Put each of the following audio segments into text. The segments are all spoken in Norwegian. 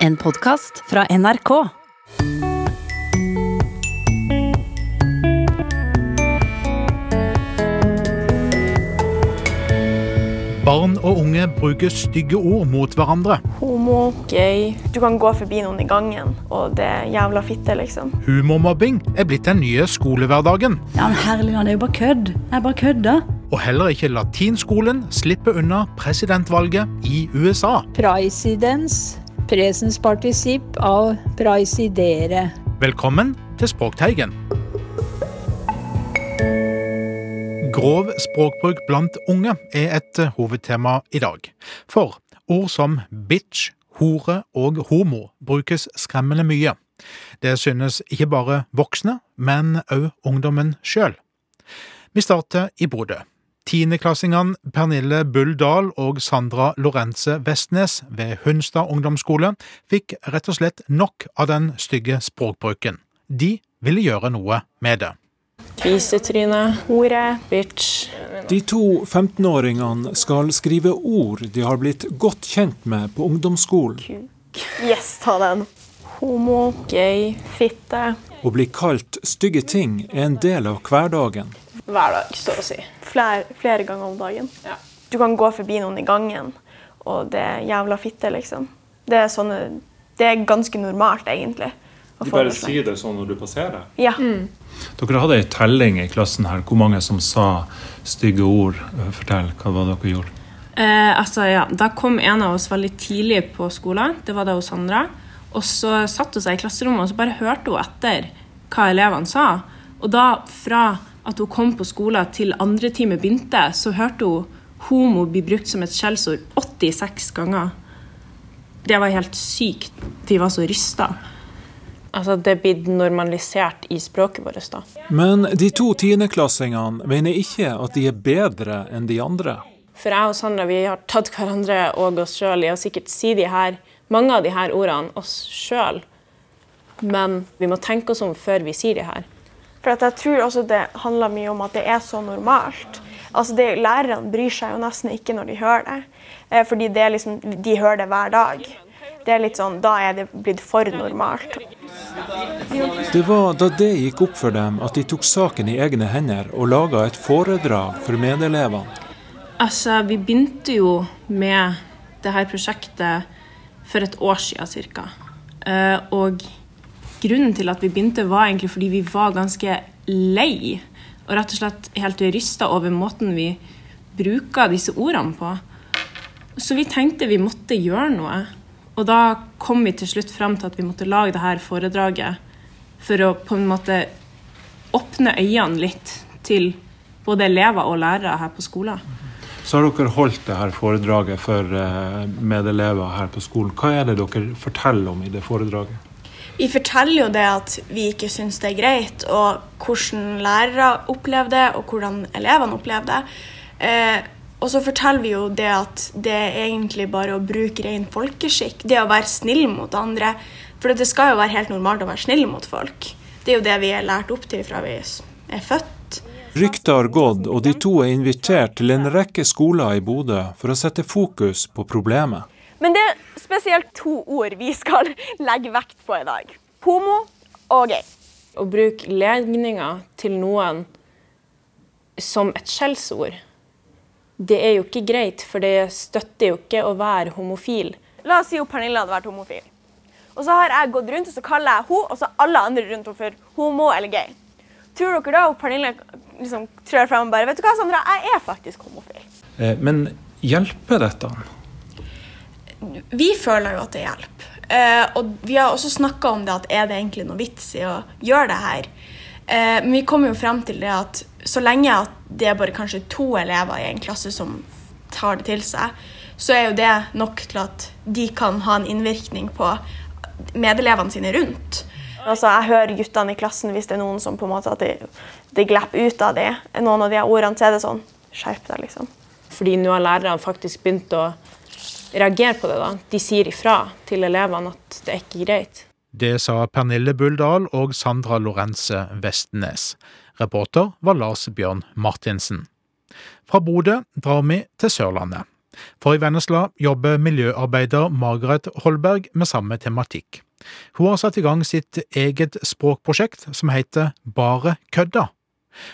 En podkast fra NRK. Barn og unge bruker stygge ord mot hverandre. Homo, gay. Du kan gå forbi noen i gangen, og det er jævla fitte, liksom. Humormobbing er blitt den nye skolehverdagen. Ja, men herlighet, det er jo bare kødd. Jeg bare kødder. Og heller ikke latinskolen slipper unna presidentvalget i USA. Praesidens, presens partisipp av praisidere. Velkommen til Språkteigen. Grov språkbruk blant unge er et hovedtema i dag. For ord som bitch, hore og homo brukes skremmende mye. Det synes ikke bare voksne, men òg ungdommen sjøl. Vi starter i Bodø. Tiendeklassingene Pernille Bull Dahl og Sandra Lorenze Vestnes ved Hunstad ungdomsskole fikk rett og slett nok av den stygge språkbruken. De ville gjøre noe med det. Kvisetryne, hore, bitch. De to 15-åringene skal skrive ord de har blitt godt kjent med på ungdomsskolen. Yes, ta den. Homo, gay, fitte. Å bli kalt stygge ting er en del av hverdagen. Hver dag, så å si. Flere, flere ganger om dagen. Du kan gå forbi noen i gangen, og det er jævla fitte, liksom. Det er, sånne, det er ganske normalt, egentlig. å Du bare sier det sånn når du passerer? Ja. Dere hadde ei telling i klassen her. Hvor mange som sa stygge ord? Fortell, hva var det dere gjorde? Eh, altså, ja, Da kom en av oss veldig tidlig på skolen. Det var da hos Sandra. Og så satte hun seg i klasserommet og så bare hørte hun etter hva elevene sa. Og da, fra at hun kom på skolen til andre time begynte, så hørte hun homo bli brukt som et skjellsord 86 ganger. Det var helt sykt. De var så rysta. Altså, det er blitt normalisert i språket vårt, da. Men de to tiendeklassingene mener ikke at de er bedre enn de andre. For jeg og Sandra vi har tatt hverandre og oss sjøl i å sikkert si de her, mange av disse ordene oss sjøl. Men vi må tenke oss om før vi sier de her. For at jeg tror også det handler mye om at det er så normalt. Altså det, Lærerne bryr seg jo nesten ikke når de hører det, eh, fordi det er liksom, de hører det hver dag. Det er litt sånn, Da er det blitt for normalt. Det var da det gikk opp for dem at de tok saken i egne hender og laga et foredrag for medelevene. Altså, vi begynte jo med det her prosjektet for et år siden ca. Og grunnen til at vi begynte, var egentlig fordi vi var ganske lei. Og rett og slett helt rysta over måten vi bruker disse ordene på. Så vi tenkte vi måtte gjøre noe. Og da kom vi til slutt frem til at vi måtte lage dette foredraget for å på en måte åpne øynene litt til både elever og lærere her på skolen. Så har dere holdt det her foredraget for eh, medelever her på skolen. Hva er det dere forteller om i det foredraget? Vi forteller jo det at vi ikke syns det er greit, og hvordan lærere opplever det, og hvordan elevene opplever det. Eh, og så forteller vi jo det at det er egentlig bare å bruke ren folkeskikk. Det å være snill mot andre. For det skal jo være helt normalt å være snill mot folk. Det er jo det vi er lært opp til fra vi er født. Ryktet har gått, og de to er invitert til en rekke skoler i Bodø for å sette fokus på problemet. Men det er spesielt to ord vi skal legge vekt på i dag. Homo og gay. Å bruke legninger til noen som et skjellsord, det er jo ikke greit, for det støtter jo ikke å være homofil. La oss si at Pernille hadde vært homofil. Og så har jeg gått rundt og så kaller jeg henne og så alle andre rundt henne for homo eller gay. Tror dere da at Pernille liksom trør fram og bare Vet du hva, Sandra, jeg er faktisk homofil. Eh, men hjelper dette? Vi føler jo at det hjelper. Eh, og vi har også snakka om det at er det egentlig noe vits i å gjøre det her. Eh, men vi kommer jo frem til det at så lenge at det er bare kanskje to elever i en klasse som tar det til seg, så er jo det nok til at de kan ha en innvirkning på medelevene sine rundt. Altså, jeg hører guttene i klassen hvis det er noen som på en måte at de, de glipper ut av det, noen av de ordene, så er det sånn Skjerp deg, liksom. Fordi nå har lærerne faktisk begynt å reagere på det. da. De sier ifra til elevene at det er ikke greit. Det sa Pernille Bulldal og Sandra Lorenze Vestnes. Reporter var Lars Bjørn Martinsen. Fra Bodø drar vi til Sørlandet. For i Vennesla jobber miljøarbeider Margaret Holberg med samme tematikk. Hun har satt i gang sitt eget språkprosjekt som heter Bare kødda.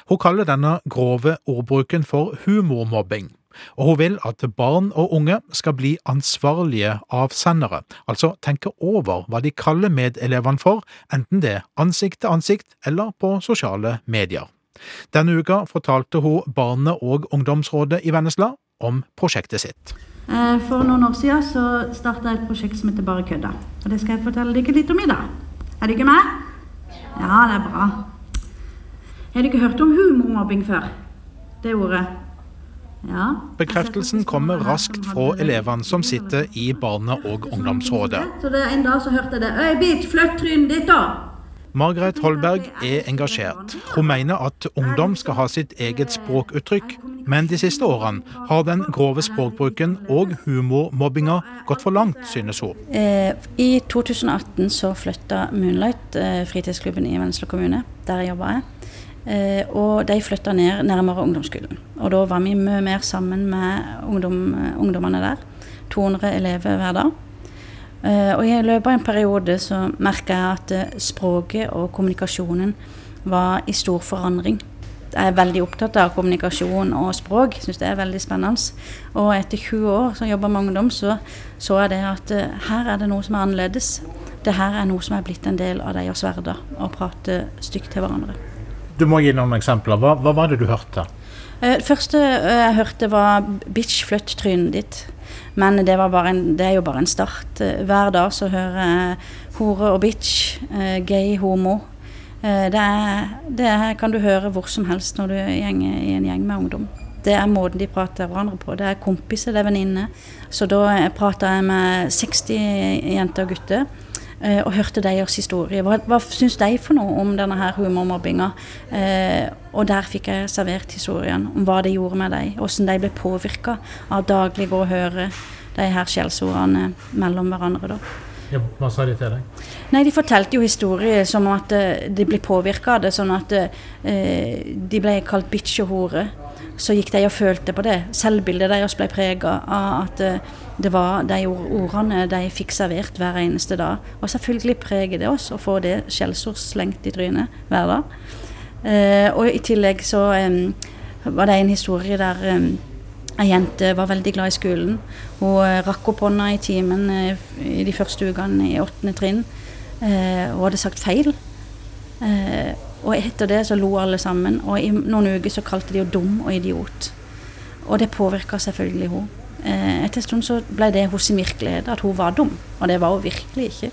Hun kaller denne grove ordbruken for humormobbing, og hun vil at barn og unge skal bli ansvarlige avsendere, altså tenke over hva de kaller medelevene for, enten det er ansikt til ansikt eller på sosiale medier. Denne uka fortalte hun Barne- og ungdomsrådet i Vennesla om prosjektet sitt. Eh, for noen år siden så starta jeg et prosjekt som heter Bare kødda. Og det skal jeg fortelle dere litt om i dag. Er dere med? Ja, det er bra. Har dere hørt om humormobbing før? Det ordet? Ja. Bekreftelsen kommer raskt fra elevene som sitter i Barne- og ungdomsrådet. Så det En dag så hørte jeg det. Øy, bitch, flytt trynet ditt, da! Margaret Holberg er engasjert. Hun mener at ungdom skal ha sitt eget språkuttrykk, men de siste årene har den grove språkbruken og humormobbinga gått for langt, synes hun. Eh, I 2018 så flytta Moonlight, eh, fritidsklubben i Vennesla kommune, der jeg. Eh, og de flytta ned nærmere ungdomsskolen. Og da var vi mye mer sammen med ungdom, ungdommene der. 200 elever hver dag. Uh, og I løpet av en periode så merka jeg at uh, språket og kommunikasjonen var i stor forandring. Jeg er veldig opptatt av kommunikasjon og språk, syns det er veldig spennende. Og etter 20 år som jobber med ungdom, så så jeg det at uh, her er det noe som er annerledes. Det her er noe som er blitt en del av deres hverdag, å prate stygt til hverandre. Du må gi noen eksempler. Hva, hva var det du hørte? Det første jeg hørte var 'bitch, flytt trynet ditt'. Men det, en, det, er jo bare en start. Hver dag så hører jeg hore og bitch, gay, homo. Det, er, det kan du høre hvor som helst når du gjenger i en gjeng med ungdom. Det er måten de prater hverandre på. Det er kompiser, det er venninner. Så da prater jeg med 60 jenter og gutter og hørte deres historie. Hva, hva syns de for noe om denne her humormobbinga? Eh, og der fikk jeg servert historien om hva det gjorde med dem. Hvordan de ble påvirka av daglig å høre de her skjellsordene mellom hverandre. da. Ja, hva sa de til deg? Nei, De fortalte jo historier som at uh, de ble påvirka av det. Sånn at de ble kalt bitch og hore. Så gikk de og følte på det. Selvbildet deres ble prega av at uh, det var de ordene de fikk servert hver eneste dag. Og selvfølgelig preger det oss å få det skjellsord slengt i trynet hver dag. og i tillegg så var det en historie der Ei jente var veldig glad i skolen. Hun rakk opp hånda i timen i de første ukene i åttende trinn. Hun hadde sagt feil. Og etter det så lo alle sammen. Og i noen uker så kalte de henne dum og idiot. Og det påvirka selvfølgelig henne. Etter en stund så ble det hos sin virkelighet at hun var dum. Og det var hun virkelig ikke.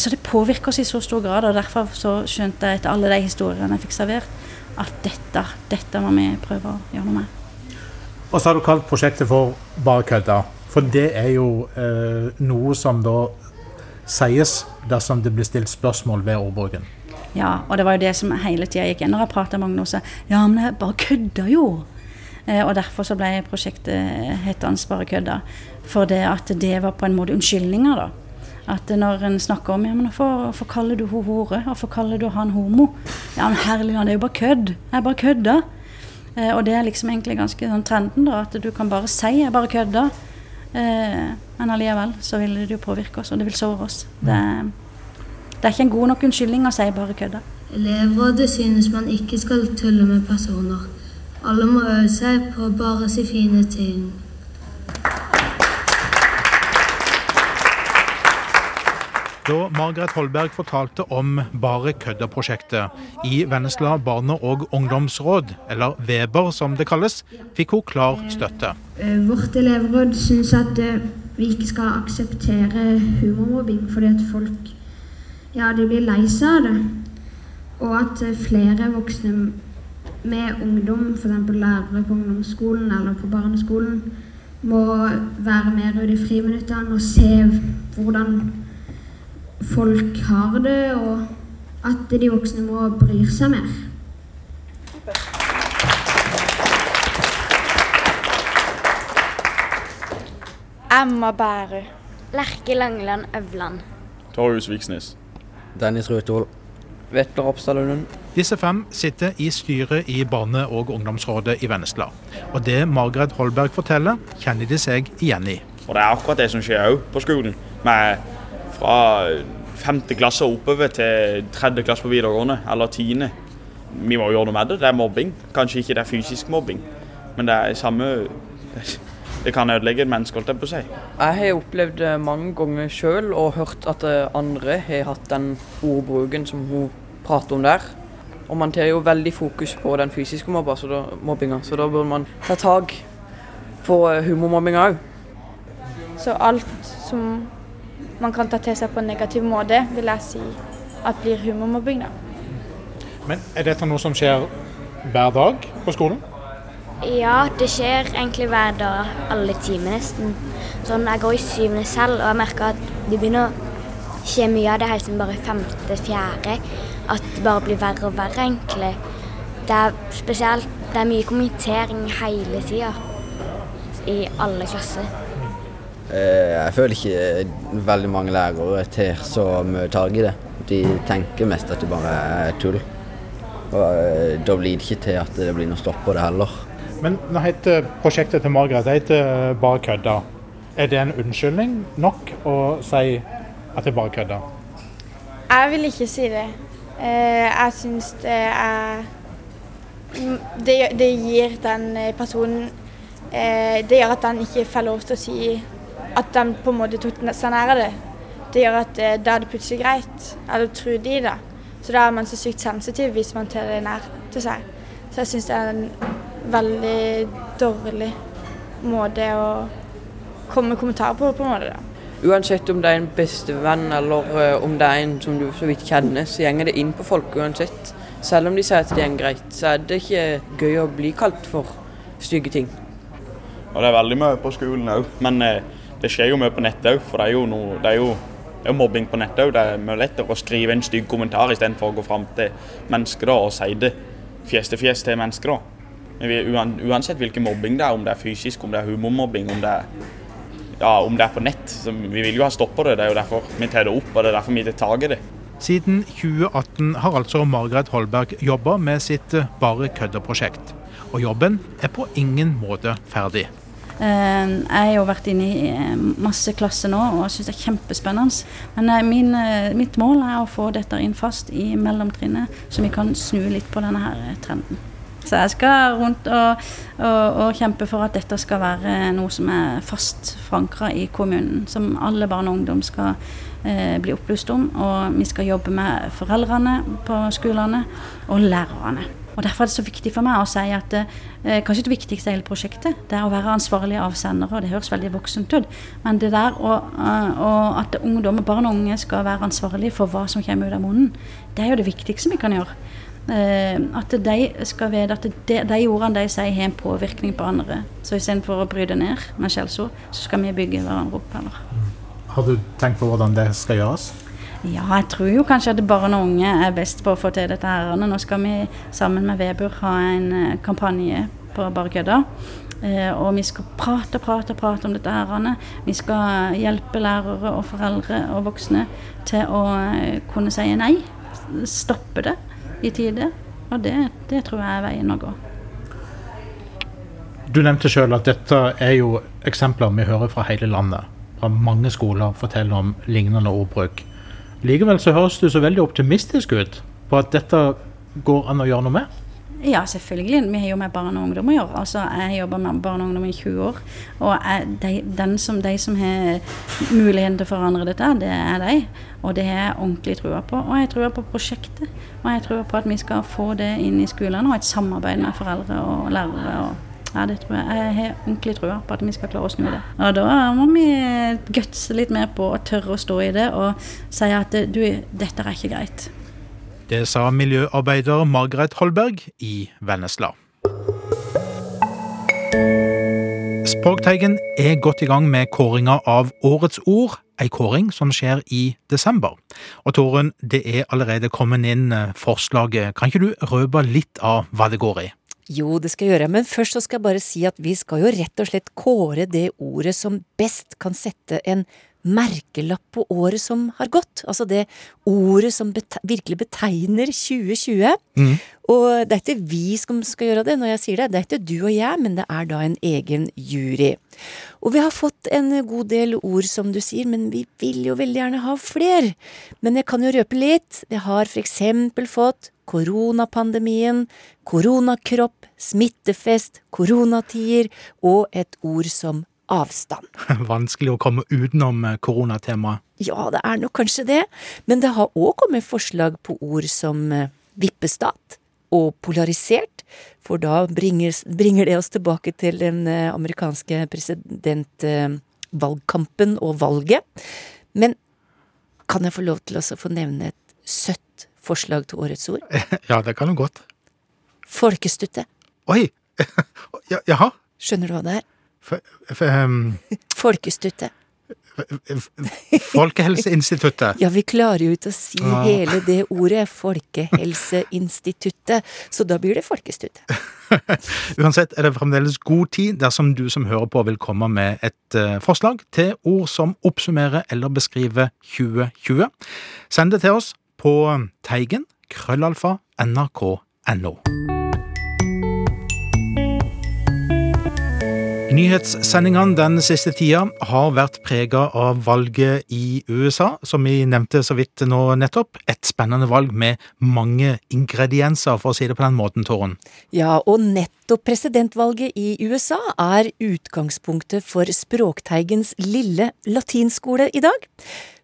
Så det påvirker oss i så stor grad, og derfor så skjønte jeg etter alle de historiene jeg fikk servert, at dette, dette må vi prøve å gjøre noe med. Og så har du kalt prosjektet for Bare kødda. For det er jo eh, noe som da sies dersom det blir stilt spørsmål ved ordbruken. Ja, og det var jo det som hele tida gikk inn når jeg prata med ungdom. Så, ja, men jeg bare kødda jo. Eh, og derfor så ble prosjektet hetende Bare kødda. For det at det var på en måte unnskyldninger, da. At når en snakker om ja, men hvorfor, kaller du henne hore? Hvorfor kaller du han homo? Ja, men herlig, det er jo bare kødd. Jeg bare kødda. Eh, og det er liksom egentlig ganske sånn trenden, da, at du kan bare si 'jeg bare kødder', eh, men allikevel så vil det jo påvirke oss, og det vil såre oss. Det, det, er ikke en god nok unnskyldning å si 'bare kødda'. Elevrådet synes man ikke skal tulle med personer. Alle må øve seg på å bare si fine ting. Da Margaret Holberg fortalte om Bare kødda-prosjektet i Vennesla barne- og ungdomsråd, eller Weber som det kalles, fikk hun klar støtte. Vårt elevråd syns at vi ikke skal akseptere humormobbing fordi at folk ja, de blir lei seg av det. Og at flere voksne med ungdom, f.eks. lærere på ungdomsskolen eller på barneskolen, må være mer ute i friminuttene og se hvordan folk har det, og at de voksne må bry seg mer. Emma Bærum. Lerke Langeland Øvland. Torjus Viksnes. Dennis Røtol. Vetle Ropstad Lunden. Disse fem sitter i styret i barne- og ungdomsrådet i Vennesla. Og det Margaret Holberg forteller, kjenner de seg igjen i. Og Det er akkurat det som skjer òg på skolen. Med fra femte klasse oppover til tredje klasse på videregående, eller tiende. Vi må gjøre noe med det. Det er mobbing. Kanskje ikke det er fysisk mobbing, men det er samme Det kan ødelegge et menneske, holdt jeg på å si. Jeg har opplevd det mange ganger sjøl og hørt at andre har hatt den ordbruken som hun prater om der. Og man tar jo veldig fokus på den fysiske mobba, så da, mobbinga, så da burde man ta tak på humormobbinga òg. Så alt som man kan ta til seg på en negativ måte, vil jeg si at blir humormobbing, da. Men er dette noe som skjer hver dag på skolen? Ja, det skjer egentlig hver dag, alle timer nesten. Sånn, Jeg går i syvende selv, og jeg merker at det begynner å skje mye av det helt siden bare femte, fjerde. At det bare blir verre og verre, egentlig. Det er spesielt Det er mye kommentering hele tida. I alle klasser. Jeg føler ikke veldig mange lærere tar så mye tak i det. De tenker mest at det bare er tull. Og da blir det ikke til at det blir noe stopp på det heller. Men nå heter prosjektet til Margaret det heter Bare kødda. Er det en unnskyldning nok å si at det bare kødda? Jeg vil ikke si det. Jeg syns det er det, det gir den personen Det gjør at den ikke får lov til å si at den på en måte tok seg nær det. Det gjør at da er det plutselig greit. Eller tror de det. Så da er man så sykt sensitiv hvis man tar det nær til seg. Så jeg syns det er en veldig dårlig måte å komme med kommentarer på, på en måte. da. Uansett om det er en bestevenn eller om det er en som du så vidt kjenner, så gjenger det inn på folk uansett. Selv om de sier at det er greit, så er det ikke gøy å bli kalt for stygge ting. Og det er veldig mye på skolen òg, men eh, det skjer jo mye på nettet òg. For det er jo, noe, det er jo, det er jo mobbing på nettet òg. Det er mye lettere å skrive en stygg kommentar istedenfor å gå fram til mennesker da, og si det fjes til fjes til mennesker. da. Men vi, uansett hvilken mobbing det er, om det er fysisk, om det er humormobbing, om det er, ja, om det er på nett. Så vi vil jo ha stoppa det. Det er jo derfor vi tar det opp, og det er derfor vi tar tak i det. Siden 2018 har altså Margaret Holberg jobba med sitt Bare kødder-prosjekt. Og jobben er på ingen måte ferdig. Jeg har jo vært inne i masse klasser nå og syns det er kjempespennende. Men min, mitt mål er å få dette inn fast i mellomtrinnet, så vi kan snu litt på denne her trenden. Så jeg skal rundt og, og, og, kjempe for at dette skal være noe som er fast forankra i kommunen. Som alle barn og ungdom skal eh, bli opplyst om. Og vi skal jobbe med foreldrene på skolene og lærerne. Og Derfor er det så viktig for meg å si at eh, kanskje det viktigste i hele prosjektet det er å være ansvarlig avsender. og Det høres veldig voksent ut, men det der å, å, at ungdom, barn og unge skal være ansvarlig for hva som kommer ut av munnen, det er jo det viktigste vi kan gjøre. At de skal vite at de, de ordene de sier, har en påvirkning på andre. Så istedenfor å bryte ned med skjellsord, så skal vi bygge hverandre opp. Eller? Har du tenkt på hvordan det skal gjøres? Ja, jeg tror jo kanskje at barn og unge er best på å få til dette. her. Nå skal vi sammen med Vebur ha en kampanje på Bare kødda. Og vi skal prate prate, prate om dette. her. Vi skal hjelpe lærere og foreldre og voksne til å kunne si nei. Stoppe det i tide. Og det, det tror jeg er veien å gå. Du nevnte sjøl at dette er jo eksempler vi hører fra hele landet. Fra mange skoler forteller om lignende ordbruk. Likevel så høres du så veldig optimistisk ut på at dette går an å gjøre noe med? Ja, selvfølgelig. Vi har jo med barn og ungdom å gjøre. Altså, jeg jobber med barn og ungdom i 20 år. Og jeg, de, som, de, som, har muligheten til å forandre dette, det er de. Og det har jeg ordentlig trua på. Og jeg tror på prosjektet. Og jeg tror på at vi skal få det inn i skolene, og et samarbeid med foreldre og lærere. og ja, det tror jeg. Jeg har ordentlig trua på at vi skal klare å snu det. Og da må vi gutse litt mer på å tørre å stå i det og si at du, dette er ikke greit. Det sa miljøarbeider Margaret Holberg i Vennesla. Språkteigen er godt i gang med kåringa av Årets ord, ei kåring som skjer i desember. Og Torunn, det er allerede kommet inn forslaget. Kan ikke du røpe litt av hva det går i? Jo, det skal jeg gjøre, men først så skal jeg bare si at vi skal jo rett og slett kåre det ordet som best kan sette en merkelapp på året som har gått. Altså det ordet som bete virkelig betegner 2020. Mm. Og det er ikke vi som skal gjøre det når jeg sier det, det er ikke du og jeg, men det er da en egen jury. Og vi har fått en god del ord, som du sier, men vi vil jo veldig gjerne ha flere. Men jeg kan jo røpe litt. Vi har for eksempel fått koronapandemien, koronakropp, smittefest, koronatider og et ord som avstand. Vanskelig å komme utenom eh, koronatemaet. Ja, det er nok kanskje det, men det har òg kommet forslag på ord som eh, vippestat og polarisert, for da bringer, bringer det oss tilbake til den eh, amerikanske presidentvalgkampen og valget. Men kan jeg få lov til å få nevne et søtt forslag til årets ord? Ja, det kan du godt. Folkestøtte. Oi! Jaha? Skjønner du hva det er? Um, Folkestøtte. Folkehelseinstituttet. Ja, vi klarer jo ikke å si Ah. hele det ordet, Folkehelseinstituttet, så da blir det Folkestuttet. Uansett er det fremdeles god tid dersom du som hører på vil komme med et eh, forslag til ord som oppsummerer eller beskriver 2020. Send det til oss på teigen krøllalfa nrk.no. Nyhetssendingene den siste tida har vært prega av valget i USA, som vi nevnte så vidt nå nettopp. Et spennende valg med mange ingredienser, for å si det på den måten, Tåren. Ja, og nettopp presidentvalget i USA er utgangspunktet for Språkteigens lille latinskole i dag.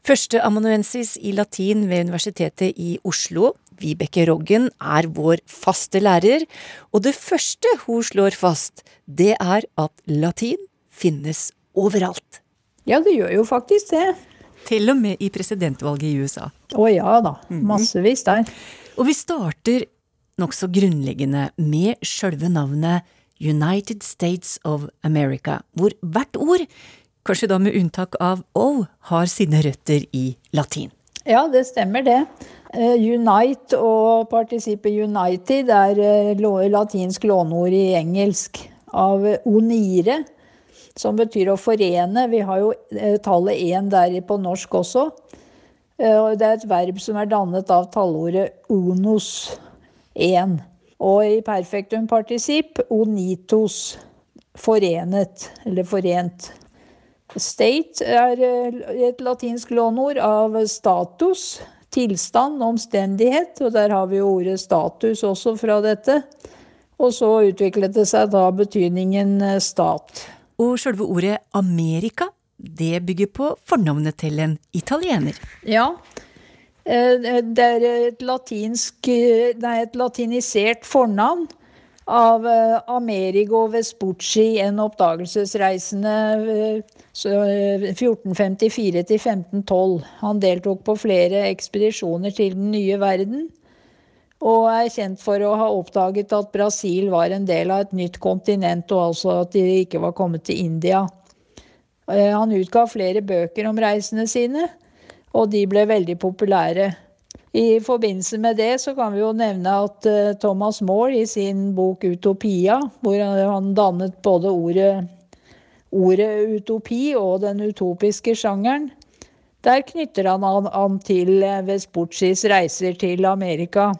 Førsteamanuensis i latin ved Universitetet i Oslo, Vibeke Roggen, er vår faste lærer, og det første hun slår fast, det er at latin finnes overalt. Ja, det gjør jo faktisk det. Til og med i presidentvalget i USA. Å ja da. Massevis der. Og vi starter nokså grunnleggende med sjølve navnet United States of America, hvor hvert ord, kanskje da med unntak av O, har sine røtter i latin. Ja, det stemmer det. Eh, Unite og participet united er eh, latinsk låneord i engelsk av onire, som betyr å forene. Vi har jo eh, tallet én der på norsk også. Det er et verb som er dannet av tallordet onos, én. Og i perfektum particip onitos, forenet, eller forent. State er eh, et latinsk lånord av status, tilstand, omstendighet, og der har vi jo ordet status også fra dette. Og så utviklet det seg da betydningen eh, stat. Og sjølve ordet Amerika, det bygger på fornavnet til en italiener. Ja. Eh, Det er et latinsk Nei, et latinisert fornavn av eh, Amerigo Vespucci, en oppdagelsesreisende eh, eh, 1454 til 1512. Han deltok på flere ekspedisjoner til den nye verden. Og er kjent for å ha oppdaget at Brasil var en del av et nytt kontinent, og altså at de ikke var kommet til India. Eh, Han utga flere bøker om reisene sine, og de ble veldig populære. I forbindelse med det så kan vi jo nevne at eh, Thomas Moore i sin bok 'Utopia', hvor han dannet både ordet, ordet utopi og den utopiske sjangeren, der knytter han an, til eh, Vespuccis reiser til Amerika.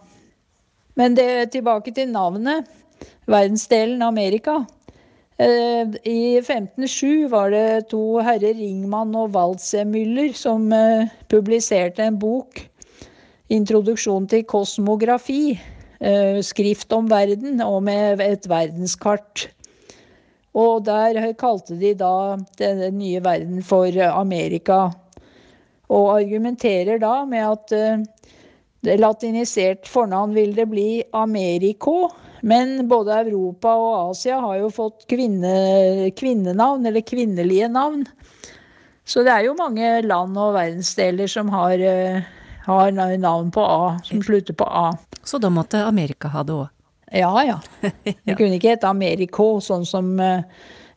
Men det, tilbake til navnet. Verdensdelen Amerika. Eh, I 1507 var det to herrer Ringmann og Waldseemüller som publiserte en bok, 'Introduksjon til kosmografi', eh, skrift om verden, og med et verdenskart. Og der kalte de da den nye verden for Amerika. Og argumenterer da med at eh, latinisert fornavn vil det bli Americo, men både Europa og Asia har jo fått kvinne, kvinnenavn, eller kvinnelige navn. Så det er jo mange land og verdensdeler som har, eh, har navn på A, som slutter på A. Så da måtte Amerika ha det òg. Ja, ja. Det kunne ikke hete Americo, sånn som eh,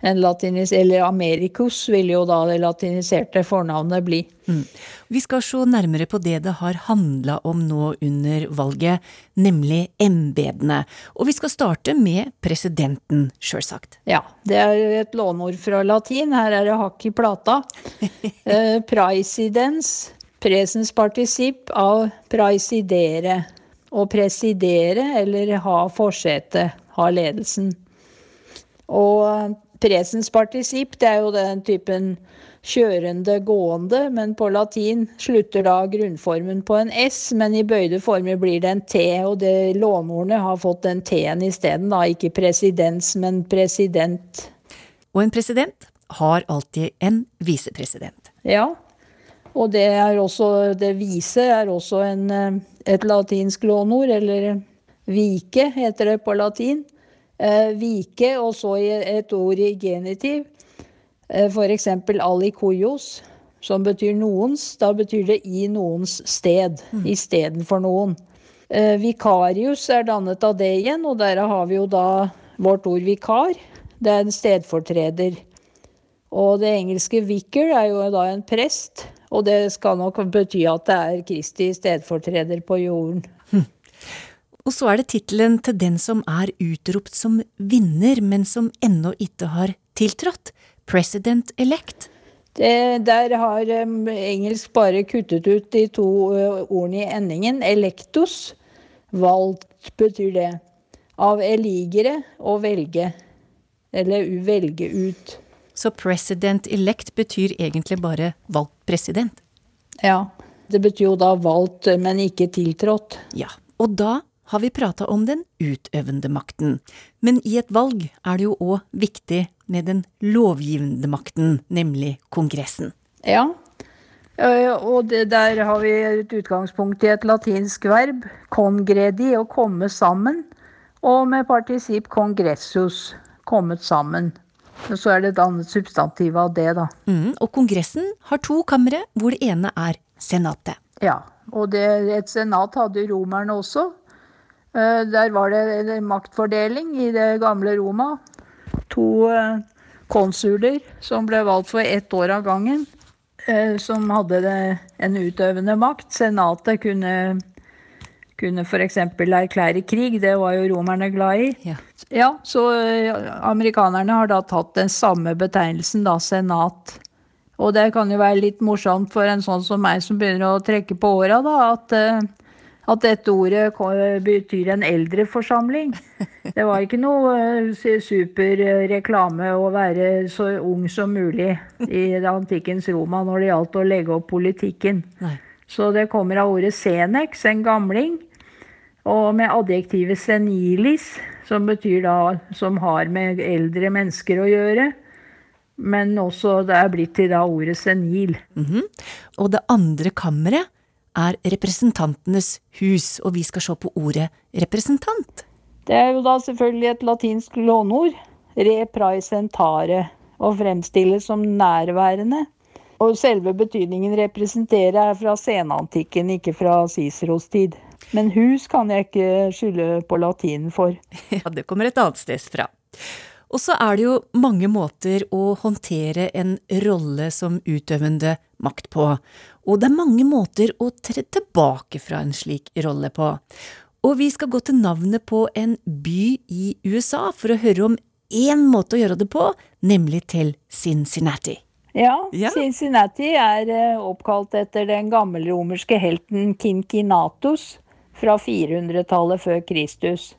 en latinis, eller Americus ville jo da det latiniserte fornavnet bli. Mm. Vi skal se nærmere på det det har handla om nå under valget, nemlig embetene. Og vi skal starte med presidenten, sjølsagt. Ja, det er et lånord fra latin. Her er det hakk i plata. eh, praesidens, presens particip av praisidere. Å presidere, eller ha forsetet, ha ledelsen. Og presens particip, det er jo den typen kjørende, gående, men på latin slutter da grunnformen på en S, men i bøyde former blir det en T, og det låneordene har fått den T-en isteden, da. Ikke presidens, men president. Og en president har alltid en visepresident. Ja, og det er også Det vise er også en, eh, et latinsk lånord, eller vike heter det på latin eh, vike, og så et ord i genitiv. Eh, F.eks. alikojos, som betyr noens. Da betyr det i noens sted. Mm. Istedenfor noen. Eh, vikarius er dannet av det igjen, og der har vi jo da vårt ord vikar. Det er en stedfortreder. Og det engelske vicar er jo da en prest, og det skal nok bety at det er Kristi stedfortreder på jorden. Og så er det tittelen til den som er utropt som vinner, men som ennå ikke har tiltrådt. President elect. Det, der har um, engelsk bare kuttet ut de to uh, ordene i endingen. Electus. Valgt betyr det. Av eligere å velge. Eller velge ut. Så president elect betyr egentlig bare valgt president? Ja. Det betyr jo da valgt, men ikke tiltrådt. Ja. Og da har vi prata om den utøvende makten, men i et valg er det jo òg viktig med den lovgivende makten, nemlig Kongressen. Ja, og det, der har vi et utgangspunkt i et latinsk verb, congredi, å komme sammen, og med particip congressus, kommet sammen. Så er det et annet substantiv av det, da. Mm, og Kongressen har to kamre, hvor det ene er senatet. Ja, og det, et senat hadde romerne også. Eh, der var det maktfordeling i det gamle Roma. To eh, konsuler som ble valgt for ett år av gangen, eh, som hadde en utøvende makt. Senatet kunne, kunne f.eks. erklære krig, det var jo romerne glad i. Ja. ja, så amerikanerne har da tatt den samme betegnelsen, da, senat. Og det kan jo være litt morsomt for en sånn som meg som begynner å trekke på åra, da, at at dette ordet betyr en eldreforsamling. Det var ikke noe super superreklame å være så ung som mulig i antikkens Roma når det gjaldt å legge opp politikken. Nei. Så det kommer av ordet senex, en gamling, og med adjektivet senilis, som betyr da som har med eldre mennesker å gjøre. Men også det er blitt til da ordet senil. Mm -hmm. Og det andre kammeret er Representantenes hus, og vi skal se på ordet representant. Det er jo da selvfølgelig et latinsk låneord. representare, og fremstilles som nærværende. Og selve betydningen representere er fra senantikken, ikke fra Ciceros tid. Men hus kan jeg ikke skylde på latinen for. Ja, det kommer et annet sted fra. Og så er det jo mange måter å håndtere en rolle som utøvende makt på, og det er mange måter å tre tilbake fra en slik rolle på. Og vi skal gå til navnet på en by i USA for å høre om én måte å gjøre det på, nemlig til Cincinnati. Ja, ja. Cincinnati er eh, oppkalt etter den gammelromerske helten Kinkinatus fra 400-tallet før Kristus.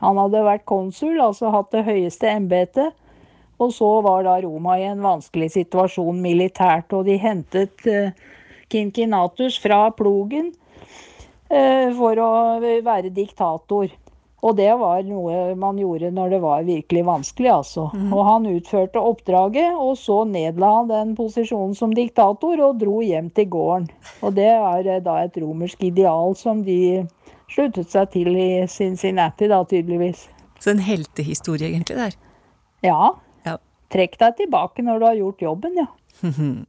Han hadde vært konsul, altså hatt det høyeste embetet. Og så var da Roma i en vanskelig situasjon militært, og de hentet Kinkinatus fra plogen uh, for å være diktator. Og det var noe man gjorde når det var virkelig vanskelig, altså. Mm. Og han utførte oppdraget, og så nedla han den posisjonen som diktator og dro hjem til gården. Og det er eh, da et romersk ideal som de sluttet seg til i Cincinnati, da, tydeligvis. Så en heltehistorie egentlig der? Ja. ja. Trekk deg tilbake når du har gjort jobben, ja.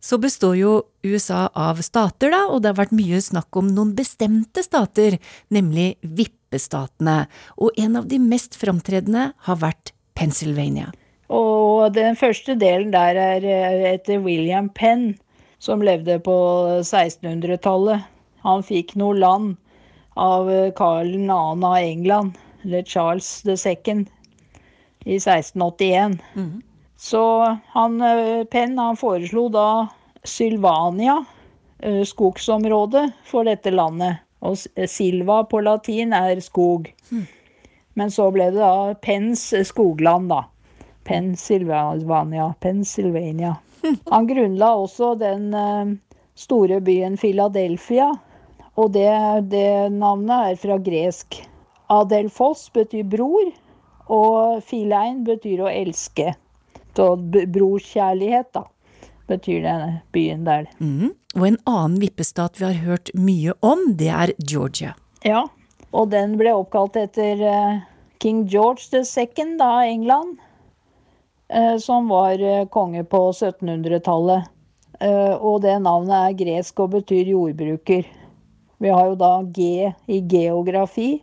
Så består jo USA av stater, da, og det har vært mye snakk om noen bestemte stater, nemlig vippestatene, og en av de mest framtredende har vært Pennsylvania. Og den første delen der er eh, etter William Penn, som levde på 1600-tallet. Han fikk noe land av Karl 2. av England, eller Charles II, i 1681. Mm. Så han, Penn han foreslo da Sylvania, skogsområdet, for dette landet. Og Silva på latin er skog. Mm. Men så ble det da Penns skogland, da. Pennsylvania. Pennsylvania. Han grunnla også den store byen Philadelphia. Og det, det, navnet er fra gresk. Adelfos betyr bror, og filein betyr å elske. Så brorskjærlighet, da, betyr denne byen der. Mm. Og en annen vippestat vi har hørt mye om, det er Georgia. Ja, og den ble oppkalt etter uh, King George II da, England. Uh, som var uh, konge på 1700-tallet. og det navnet er gresk og betyr jordbruker. Vi har jo da G i geografi.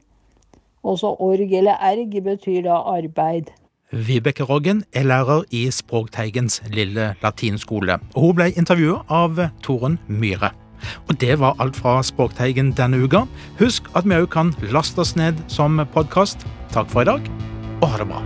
Også org eller erg betyr da arbeid. Vibeke Roggen er lærer i Språkteigens lille latinskole. og Hun ble intervjuet av Toren Myhre. Og det var alt fra Språkteigen denne uka. Husk at vi òg kan laste oss ned som podkast. Takk for i dag, og ha det bra.